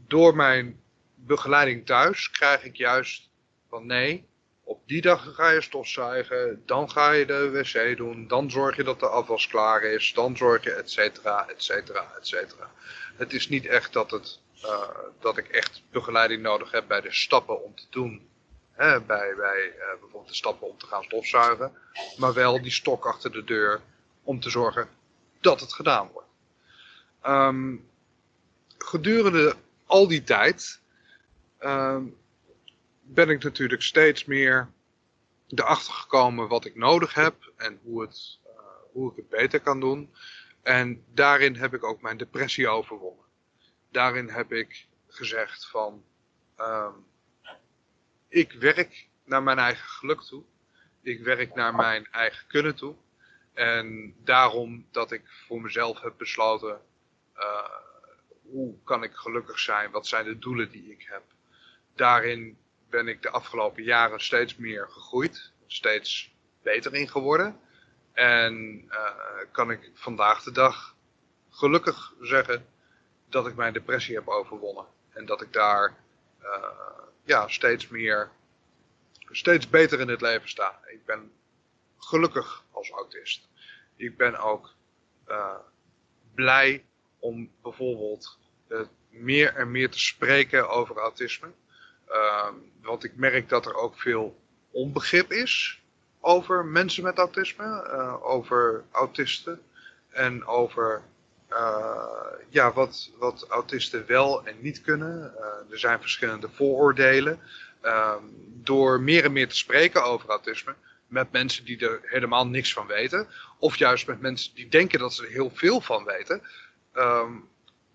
Door mijn begeleiding thuis krijg ik juist van nee, op die dag ga je stofzuigen, dan ga je de wc doen, dan zorg je dat de afwas klaar is, dan zorg je et cetera, et cetera, et cetera. Het is niet echt dat, het, uh, dat ik echt begeleiding nodig heb bij de stappen om te doen. Hè, bij bij uh, bijvoorbeeld de stappen om te gaan stofzuigen. Maar wel die stok achter de deur om te zorgen dat het gedaan wordt. Um, gedurende al die tijd um, ben ik natuurlijk steeds meer erachter gekomen wat ik nodig heb en hoe, het, uh, hoe ik het beter kan doen. En daarin heb ik ook mijn depressie overwonnen. Daarin heb ik gezegd van, um, ik werk naar mijn eigen geluk toe. Ik werk naar mijn eigen kunnen toe. En daarom dat ik voor mezelf heb besloten, hoe kan ik gelukkig zijn? Wat zijn de doelen die ik heb? Daarin ben ik de afgelopen jaren steeds meer gegroeid, steeds beter in geworden. En kan ik vandaag de dag gelukkig zeggen dat ik mijn depressie heb overwonnen. En dat ik daar ja, steeds meer, steeds beter in het leven sta. Ik ben gelukkig als autist. Ik ben ook uh, blij om bijvoorbeeld meer en meer te spreken over autisme. Uh, want ik merk dat er ook veel onbegrip is over mensen met autisme, uh, over autisten en over ja, wat, wat autisten wel en niet kunnen. er zijn verschillende vooroordelen. Ehm, door meer en meer te spreken over autisme, met mensen die er helemaal niks van weten, of juist met mensen die denken dat ze er heel veel van weten, ehm,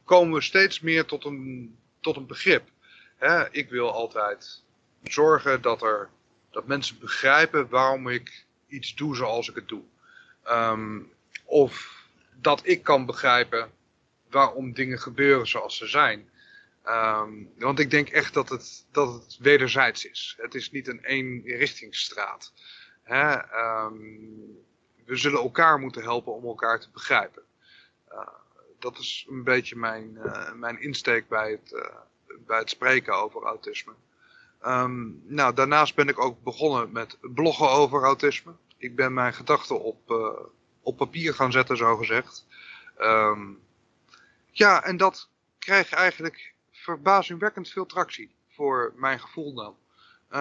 komen we steeds meer tot een, tot een begrip. Hè, ik wil altijd zorgen dat, er, dat mensen begrijpen waarom ik iets doe zoals ik het doe. Ehm, of dat ik kan begrijpen waarom dingen gebeuren zoals ze zijn. Um, want ik denk echt dat het, dat het wederzijds is. Het is niet een eenrichtingsstraat. Hè? Um, we zullen elkaar moeten helpen om elkaar te begrijpen. Uh, dat is een beetje mijn, uh, mijn insteek bij het, uh, bij het spreken over autisme. Um, nou, daarnaast ben ik ook begonnen met bloggen over autisme. Ik ben mijn gedachten op, op papier gaan zetten, zo gezegd. Um, ja, en dat krijgt eigenlijk verbazingwekkend veel tractie voor mijn gevoel dan.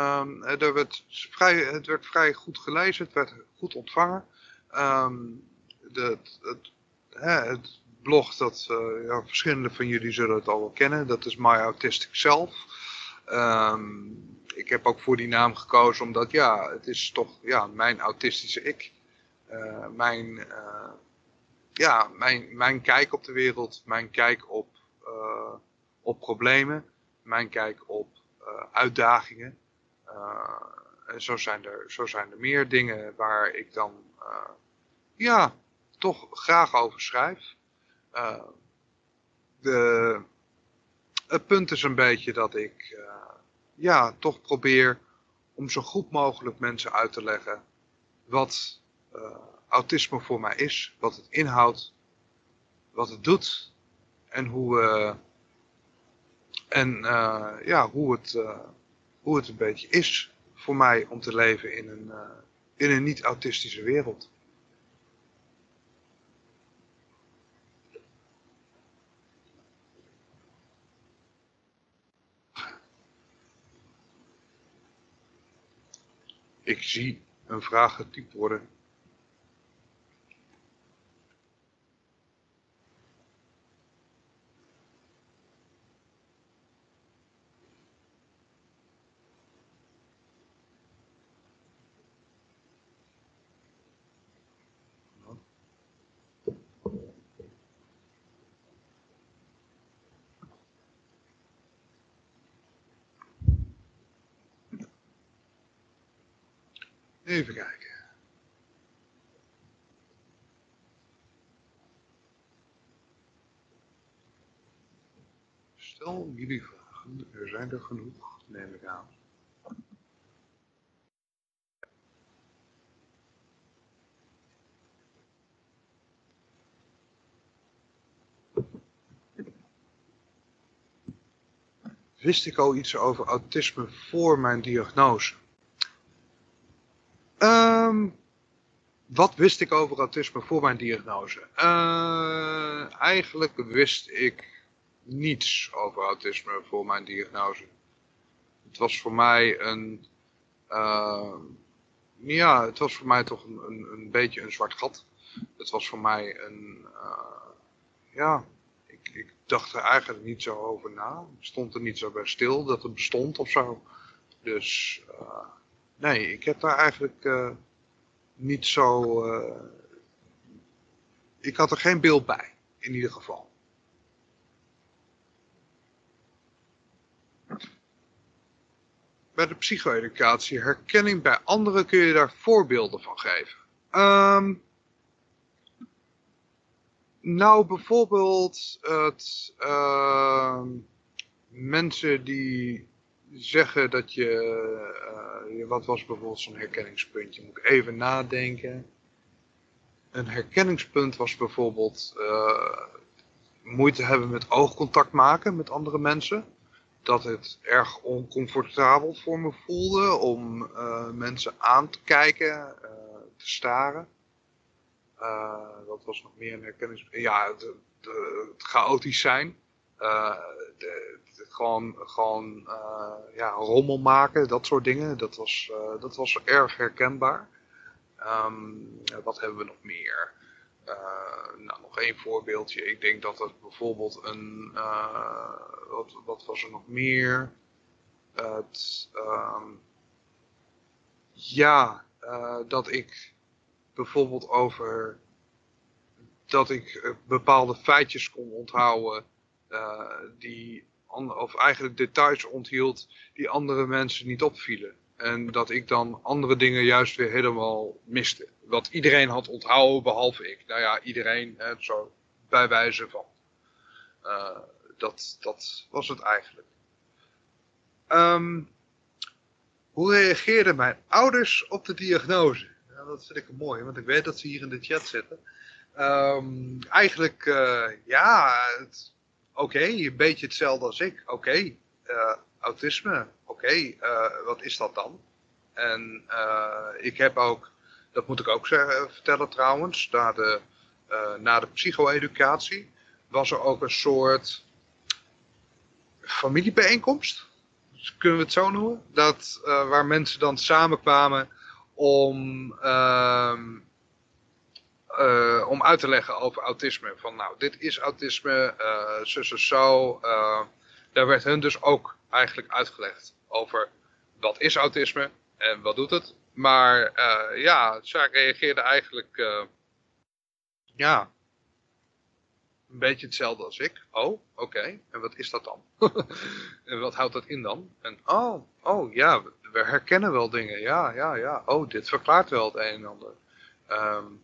Um, er werd vrij, het werd vrij goed gelezen, het werd goed ontvangen. De, het, het, blog, dat uh, ja, verschillende van jullie zullen het al wel kennen, dat is My Autistic Self. Um, ik heb ook voor die naam gekozen omdat ja, het is toch ja, mijn autistische ik. Uh, mijn, uh, ja, mijn, mijn kijk op de wereld, mijn kijk op, op problemen, mijn kijk op uitdagingen. Uh, en zo zijn, er, zo zijn er meer dingen waar ik dan uh, ja, toch graag over schrijf. Uh, de, het punt is een beetje dat ik ja, toch probeer om zo goed mogelijk mensen uit te leggen wat autisme voor mij is, wat het inhoudt, wat het doet en hoe, en, ja, hoe het hoe het een beetje is voor mij om te leven in een, in een niet-autistische wereld. Ik zie een vraag getypt worden. Even kijken. Stel jullie vragen, er zijn er genoeg, neem ik aan. Wist ik al iets over autisme voor mijn diagnose? Um, wat wist ik over autisme voor mijn diagnose? Uh, eigenlijk wist ik niets over autisme voor mijn diagnose. Het was voor mij een... Uh, ja, het was voor mij toch een, een, beetje een zwart gat. Het was voor mij een... Uh, ja, ik, ik dacht er eigenlijk niet zo over na. Ik stond er niet zo bij stil dat het bestond of zo. Dus... Uh, nee, ik heb daar eigenlijk niet zo... Ik had er geen beeld bij, in ieder geval. Bij de psycho-educatie, herkenning bij anderen kun je daar voorbeelden van geven. Um, Nou, bijvoorbeeld het, ehm, mensen die zeggen dat je, uh, wat was bijvoorbeeld zo'n herkenningspuntje, moet even nadenken. Een herkenningspunt was bijvoorbeeld uh, moeite hebben met oogcontact maken met andere mensen. Dat het erg oncomfortabel voor me voelde om uh, mensen aan te kijken, te staren. dat was nog meer een herkenningspunt. Ja, het, het chaotisch zijn. De, gewoon, gewoon ja, rommel maken, dat soort dingen. Dat was, dat was erg herkenbaar. Um, wat hebben we nog meer? Uh, nou, nog één voorbeeldje. Ik denk dat het bijvoorbeeld een. wat, wat was er nog meer? Het, um, ja, dat ik bijvoorbeeld over. dat ik bepaalde feitjes kon onthouden. die of eigenlijk details onthield die andere mensen niet opvielen. En dat ik dan andere dingen juist weer helemaal miste. Wat iedereen had onthouden, behalve ik. Nou ja, iedereen, hè, zo bij wijze van. Uh, dat, dat was het eigenlijk. Um, hoe reageerden mijn ouders op de diagnose? Ja, dat vind ik mooi, want ik weet dat ze hier in de chat zitten. Um, eigenlijk, uh, ja, oké, een beetje hetzelfde als ik. Oké, uh, autisme, oké, wat is dat dan? En ik heb ook, dat moet ik ook zeggen, vertellen trouwens, na de, na de psycho-educatie was er ook een soort familiebijeenkomst, kunnen we het zo noemen, dat, waar mensen dan samenkwamen om ehm, om uit te leggen over autisme. Van nou, dit is autisme, uh, zus en zo. Daar werd hun dus ook eigenlijk uitgelegd over wat is autisme en wat doet het. Maar ja, zij reageerde eigenlijk ja, een beetje hetzelfde als ik. Oh, oké. En wat is dat dan? [laughs] en wat houdt dat in dan? En oh, oh ja, we herkennen wel dingen. Ja, ja, ja. Oh, dit verklaart wel het een en ander. Um,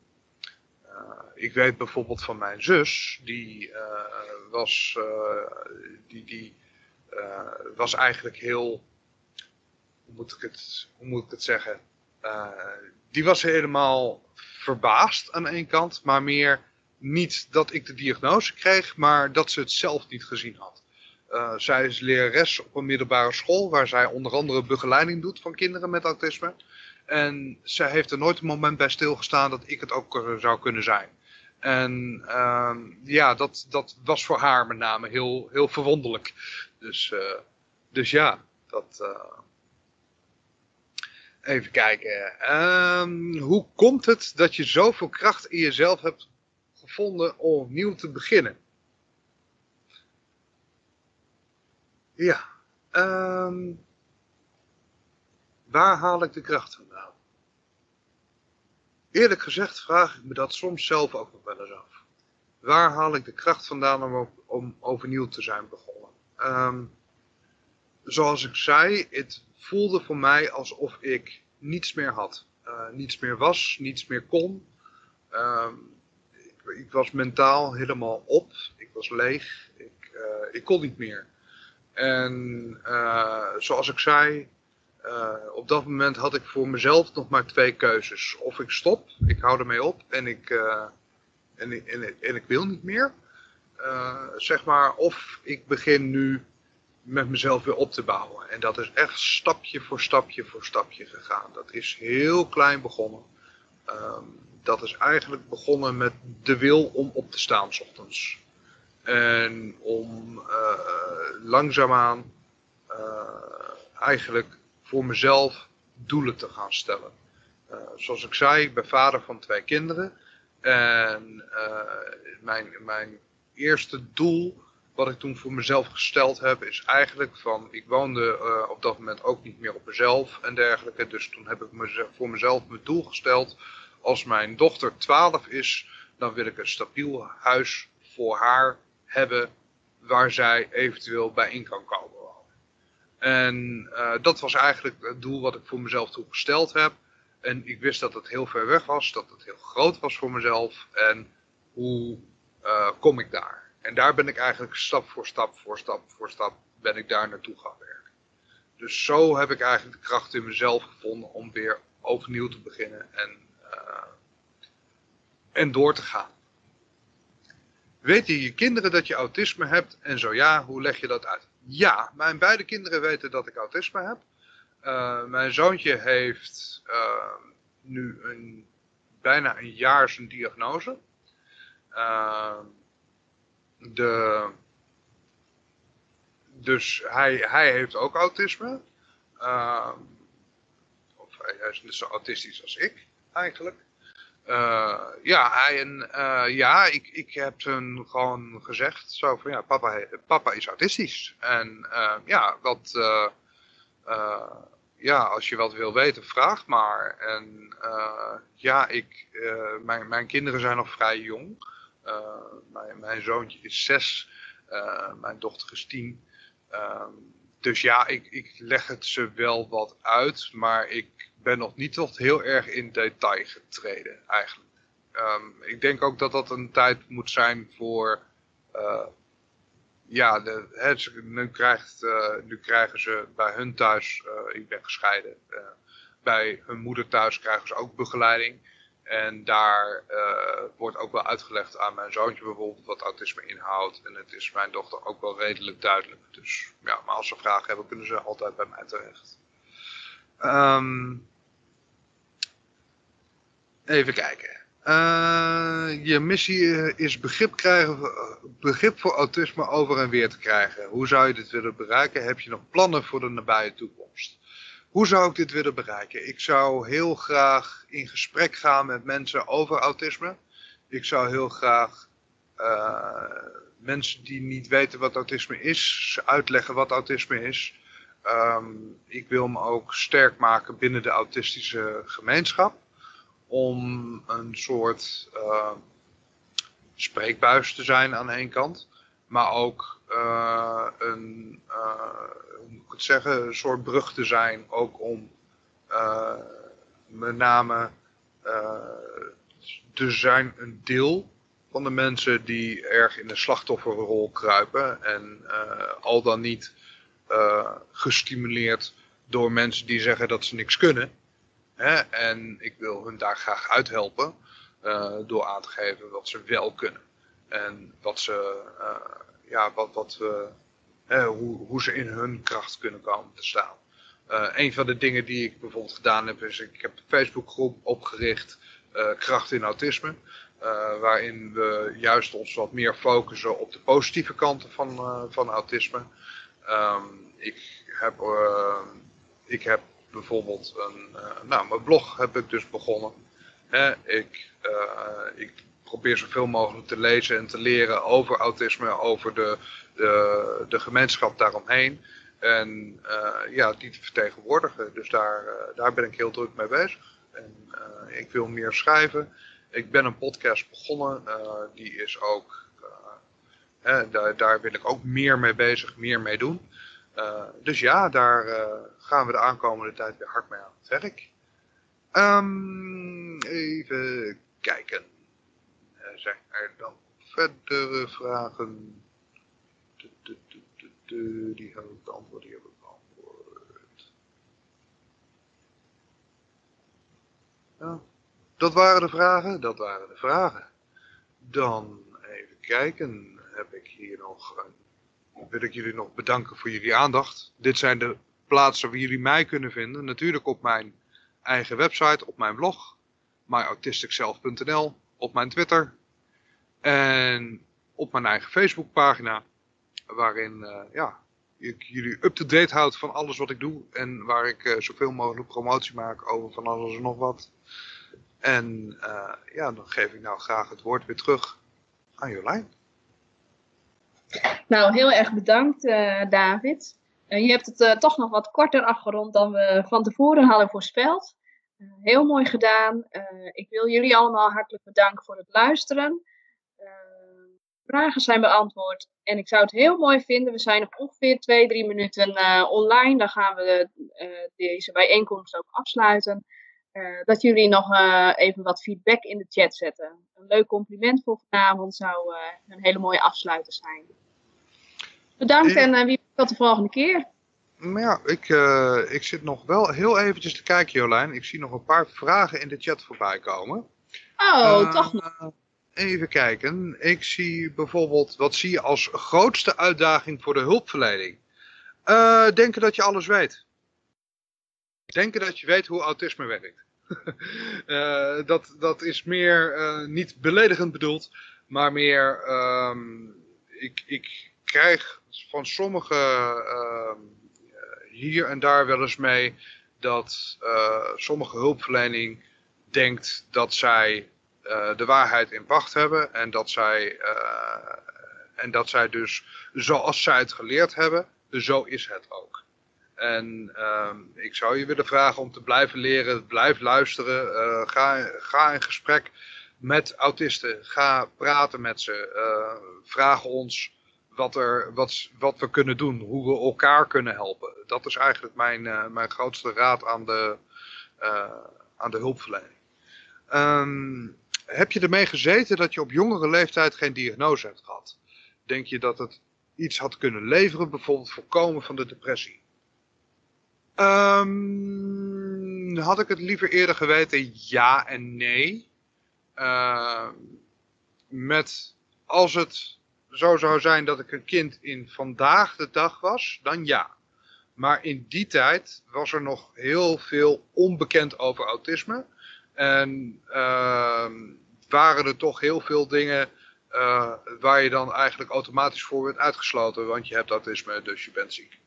uh, ik weet bijvoorbeeld van mijn zus, die was, die, die was eigenlijk heel, hoe moet ik het, hoe moet ik het zeggen, die was helemaal verbaasd aan één kant, maar meer niet dat ik de diagnose kreeg, maar dat ze het zelf niet gezien had. Uh, zij is lerares op een middelbare school waar zij onder andere begeleiding doet van kinderen met autisme. En zij heeft er nooit een moment bij stilgestaan dat ik het ook zou kunnen zijn. En uh, ja, dat, dat was voor haar met name heel, heel verwonderlijk. Dus, dus ja, dat... Even kijken. Um, hoe komt het dat je zoveel kracht in jezelf hebt gevonden om opnieuw te beginnen? Ja. Um, waar haal ik de kracht vandaan? Eerlijk gezegd vraag ik me dat soms zelf ook nog wel eens af. Waar haal ik de kracht vandaan om, om overnieuw te zijn begonnen? Um, zoals ik zei, het voelde voor mij alsof ik niets meer had. Uh, niets meer was, niets meer kon. Um, ik, ik, was mentaal helemaal op. Ik was leeg. Ik, uh, ik kon niet meer. En uh, zoals ik zei, op dat moment had ik voor mezelf nog maar twee keuzes. Of ik stop, ik hou ermee op en ik, en, en, en, ik wil niet meer. Zeg maar, of ik begin nu met mezelf weer op te bouwen. En dat is echt stapje voor stapje voor stapje gegaan. Dat is heel klein begonnen. Um, dat is eigenlijk begonnen met de wil om op te staan s ochtends. En om langzaamaan eigenlijk voor mezelf doelen te gaan stellen. Uh, zoals ik zei, ik ben vader van twee kinderen. En uh, mijn, mijn eerste doel, wat ik toen voor mezelf gesteld heb, is eigenlijk van, ik woonde uh, op dat moment ook niet meer op mezelf en dergelijke. Dus toen heb ik voor mezelf mijn doel gesteld, als mijn dochter 12 is, dan wil ik een stabiel huis voor haar hebben waar zij eventueel bij in kan komen. En uh, dat was eigenlijk het doel wat ik voor mezelf toen gesteld heb. En ik wist dat het heel ver weg was, dat het heel groot was voor mezelf. En hoe kom ik daar. En daar ben ik eigenlijk stap voor stap voor stap voor stap ben ik daar naartoe gaan werken. Dus zo heb ik eigenlijk de kracht in mezelf gevonden om weer overnieuw te beginnen en, en door te gaan. Weten je kinderen dat je autisme hebt? En zo ja, hoe leg je dat uit? Ja, mijn beide kinderen weten dat ik autisme heb. Uh, mijn zoontje heeft uh, nu een, bijna een jaar zijn diagnose. Uh, de, dus hij, hij heeft ook autisme. of hij, hij is net zo autistisch als ik, eigenlijk. Uh, ja, en, uh, ja ik, ik heb hem gewoon gezegd, zo van ja, papa, papa is autistisch. En uh, ja, wat, ja, als je wat wil weten, vraag maar. En ja, ik, mijn, mijn kinderen zijn nog vrij jong. Mijn, mijn zoontje is zes, mijn dochter is tien. Ehm, dus ja, ik, ik leg het ze wel wat uit, maar ik ben nog niet tot heel erg in detail getreden eigenlijk. Ehm, ik denk ook dat dat een tijd moet zijn voor... Uh, ja, de, nu, krijgt, nu krijgen ze bij hun thuis, ik ben gescheiden, bij hun moeder thuis krijgen ze ook begeleiding. En daar wordt ook wel uitgelegd aan mijn zoontje bijvoorbeeld wat autisme inhoudt. En het is mijn dochter ook wel redelijk duidelijk. Dus ja, maar als ze vragen hebben, kunnen ze altijd bij mij terecht. Um, Even kijken. Uh, je missie eh, is begrip, krijgen, begrip voor autisme over en weer te krijgen. Hoe zou je dit willen bereiken? Heb je nog plannen voor de nabije toekomst? Hoe zou ik dit willen bereiken? Ik zou heel graag in gesprek gaan met mensen over autisme. Ik zou heel graag uh, mensen die niet weten wat autisme is, uitleggen wat autisme is. Um, ik wil me ook sterk maken binnen de autistische gemeenschap om een soort uh, spreekbuis te zijn aan de ene kant. Maar ook uh, een, uh, hoe moet ik het zeggen, een soort brug te zijn. Ook om met name te zijn een deel van de mensen die erg in de slachtofferrol kruipen. En al dan niet gestimuleerd door mensen die zeggen dat ze niks kunnen. Hè? En ik wil hun daar graag uithelpen uh, door aan te geven wat ze wel kunnen. En wat ze, ja, wat, wat, uh, hoe, hoe ze in hun kracht kunnen komen te staan. een van de dingen die ik bijvoorbeeld gedaan heb, is ik heb een Facebookgroep opgericht, Kracht in Autisme. waarin we juist ons wat meer focussen op de positieve kanten van, van autisme. Um, ik, heb, ik heb bijvoorbeeld een, uh, nou, mijn blog heb ik dus begonnen. ik, uh, ik probeer zoveel mogelijk te lezen en te leren over autisme, over de, de, de gemeenschap daaromheen. En uh, ja, die te vertegenwoordigen. Dus daar, daar ben ik heel druk mee bezig. En ik wil meer schrijven. Ik ben een podcast begonnen. die is ook, daar, daar wil ik ook meer mee bezig, meer mee doen. Dus ja, daar gaan we de aankomende tijd weer hard mee aan het werk. Um, even kijken. Zijn er dan verdere vragen? Die heb ik beantwoord, die heb beantwoord. Dat waren de vragen, dat waren de vragen. Dan even kijken, heb ik hier nog wil ik jullie nog bedanken voor jullie aandacht. Dit zijn de plaatsen waar jullie mij kunnen vinden. Natuurlijk op mijn eigen website, op mijn blog, myautisticself.nl, op mijn Twitter en op mijn eigen Facebookpagina, waarin uh, ja, ik jullie up-to-date houd van alles wat ik doe en waar ik uh, zoveel mogelijk promotie maak over van alles en nog wat. En uh, ja, dan geef ik nou graag het woord weer terug aan Jolijn. Nou, heel erg bedankt, David. Je hebt het toch nog wat korter afgerond dan we van tevoren hadden voorspeld. heel mooi gedaan. ik wil jullie allemaal hartelijk bedanken voor het luisteren. Vragen zijn beantwoord. En ik zou het heel mooi vinden. We zijn nog ongeveer twee, drie minuten online. Dan gaan we deze bijeenkomst ook afsluiten. dat jullie nog even wat feedback in de chat zetten. Een leuk compliment voor vanavond zou een hele mooie afsluiter zijn. Bedankt en wie tot de volgende keer. Maar ja, ik, ik zit nog wel heel eventjes te kijken Jolijn. Ik zie nog een paar vragen in de chat voorbij komen. Oh, toch nog. Even kijken. Ik zie bijvoorbeeld, wat zie je als grootste uitdaging voor de hulpverlening? Uh, denken dat je alles weet. Denken dat je weet hoe autisme werkt. uh, [laughs] dat, dat is meer uh, niet beledigend bedoeld, maar meer, um, ik, ik krijg van sommigen ehm, hier en daar wel eens mee dat sommige hulpverlening denkt dat zij de waarheid in pacht hebben en dat zij, uh, en dat zij dus zoals zij het geleerd hebben, zo is het ook. En uh, ik zou je willen vragen om te blijven leren, blijf luisteren, uh, ga, ga in gesprek met autisten, ga praten met ze, vraag ons wat, er, wat, wat we kunnen doen, hoe we elkaar kunnen helpen. Dat is eigenlijk mijn, mijn grootste raad aan de, aan de hulpverlening. Um, heb je ermee gezeten dat je op jongere leeftijd geen diagnose hebt gehad? Denk je dat het iets had kunnen leveren, bijvoorbeeld voorkomen van de depressie? Um, had ik het liever eerder geweten? Ja en nee. Uh, met als het zo zou zijn dat ik een kind in vandaag de dag was, dan ja. Maar in die tijd was er nog heel veel onbekend over autisme. En uh, waren er toch heel veel dingen uh, waar je dan eigenlijk automatisch voor werd uitgesloten. Want je hebt autisme, dus je bent ziek.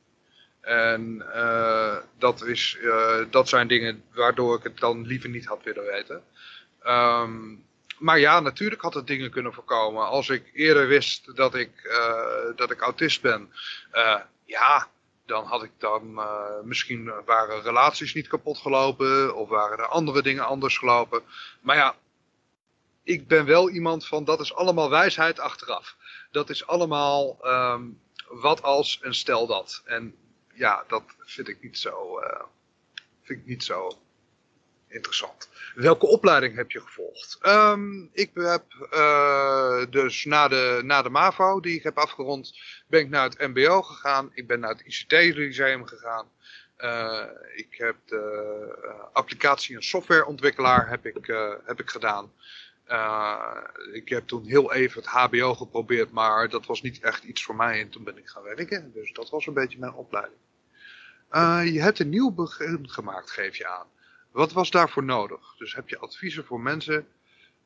En uh, dat, is, uh, dat zijn dingen waardoor ik het dan liever niet had willen weten. Um, maar ja, natuurlijk had het dingen kunnen voorkomen. Als ik eerder wist dat ik, dat ik autist ben, ja, dan had ik dan uh, misschien waren relaties niet kapot gelopen of waren er andere dingen anders gelopen. Maar ja, ik ben wel iemand van dat is allemaal wijsheid achteraf. Dat is allemaal um, wat als en stel dat. En ja, dat vind ik niet zo, uh, vind ik niet zo interessant. Welke opleiding heb je gevolgd? Um, ik heb uh, dus na de, na de MAVO die ik heb afgerond, ben ik naar het MBO gegaan. Ik ben naar het ICT-lyceum gegaan. Uh, ik heb de uh, applicatie- en softwareontwikkelaar heb ik, heb ik gedaan. ik heb toen heel even het HBO geprobeerd, maar dat was niet echt iets voor mij. En toen ben ik gaan werken. Dus dat was een beetje mijn opleiding. je hebt een nieuw begin gemaakt, geef je aan. Wat was daarvoor nodig? Dus heb je adviezen voor mensen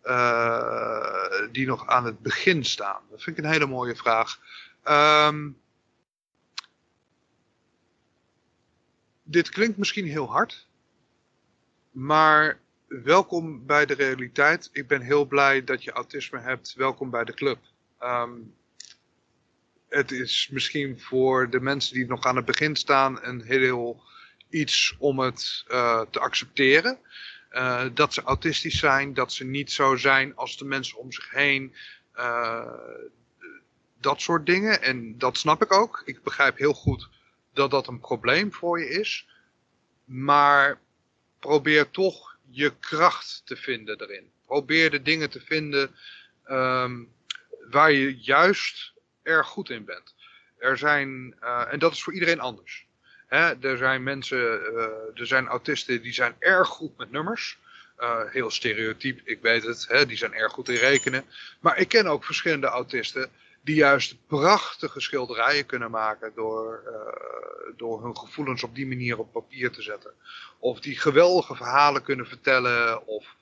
uh, die nog aan het begin staan? Dat vind ik een hele mooie vraag. Um, dit klinkt misschien heel hard, maar welkom bij de realiteit. Ik ben heel blij dat je autisme hebt. Welkom bij de club. Um, het is misschien voor de mensen die nog aan het begin staan een heel iets om het uh, te accepteren. Uh, dat ze autistisch zijn, dat ze niet zo zijn als de mensen om zich heen. Uh, dat soort dingen. En dat snap ik ook. Ik begrijp heel goed dat dat een probleem voor je is. Maar probeer toch je kracht te vinden erin. Probeer de dingen te vinden um, waar je juist erg goed in bent. Er zijn, en dat is voor iedereen anders. Hè, er zijn mensen, uh, er zijn autisten die zijn erg goed met nummers. Uh, heel stereotyp, ik weet het. Hè, die zijn erg goed in rekenen. Maar ik ken ook verschillende autisten die juist prachtige schilderijen kunnen maken door, uh, door hun gevoelens op die manier op papier te zetten. Of die geweldige verhalen kunnen vertellen of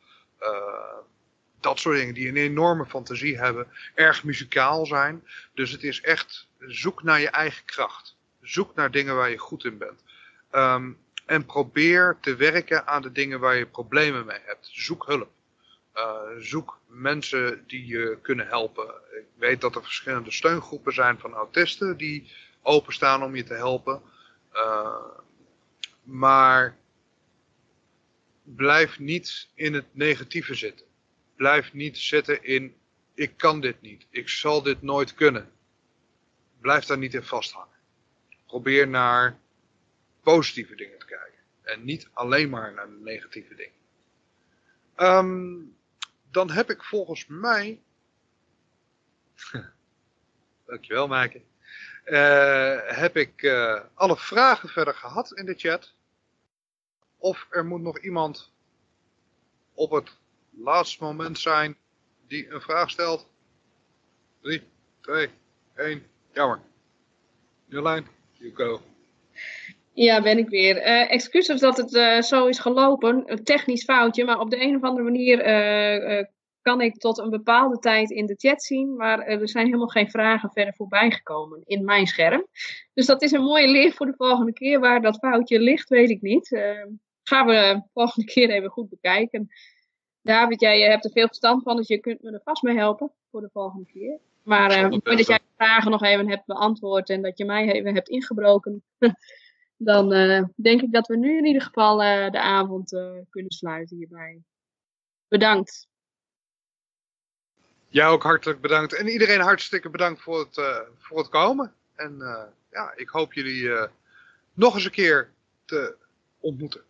dat soort dingen die een enorme fantasie hebben, erg muzikaal zijn. Dus het is echt zoek naar je eigen kracht. Zoek naar dingen waar je goed in bent. Um, en probeer te werken aan de dingen waar je problemen mee hebt. Zoek hulp. Uh, zoek mensen die je kunnen helpen. Ik weet dat er verschillende steungroepen zijn van autisten die openstaan om je te helpen. Uh, maar blijf niet in het negatieve zitten. Blijf niet zitten in ik kan dit niet, ik zal dit nooit kunnen. Blijf daar niet in vasthangen probeer naar positieve dingen te kijken. En niet alleen maar naar negatieve dingen. Ehm, dan heb ik volgens mij... [laughs] Dankjewel, Maaike. Uh, heb ik uh, alle vragen verder gehad in de chat. Of er moet nog iemand op het laatste moment zijn die een vraag stelt. 3, 2, 1, jammer. Jolijn, Ja, ben ik weer. Uh, excuses dat het uh, zo is gelopen. Een technisch foutje, maar op de een of andere manier uh, kan ik tot een bepaalde tijd in de chat zien. Maar er zijn helemaal geen vragen verder voorbij gekomen in mijn scherm. Dus dat is een mooie leer voor de volgende keer. Waar dat foutje ligt, weet ik niet. gaan we de volgende keer even goed bekijken. David, jij hebt er veel verstand van, dus je kunt me er vast mee helpen voor de volgende keer. Maar uh, dat jij de vragen nog even hebt beantwoord en dat je mij even hebt ingebroken, [laughs] dan uh, denk ik dat we nu in ieder geval uh, de avond kunnen sluiten hierbij. Bedankt. Jij ook hartelijk bedankt. En iedereen hartstikke bedankt voor het, voor het komen. En ja, ik hoop jullie nog eens een keer te ontmoeten.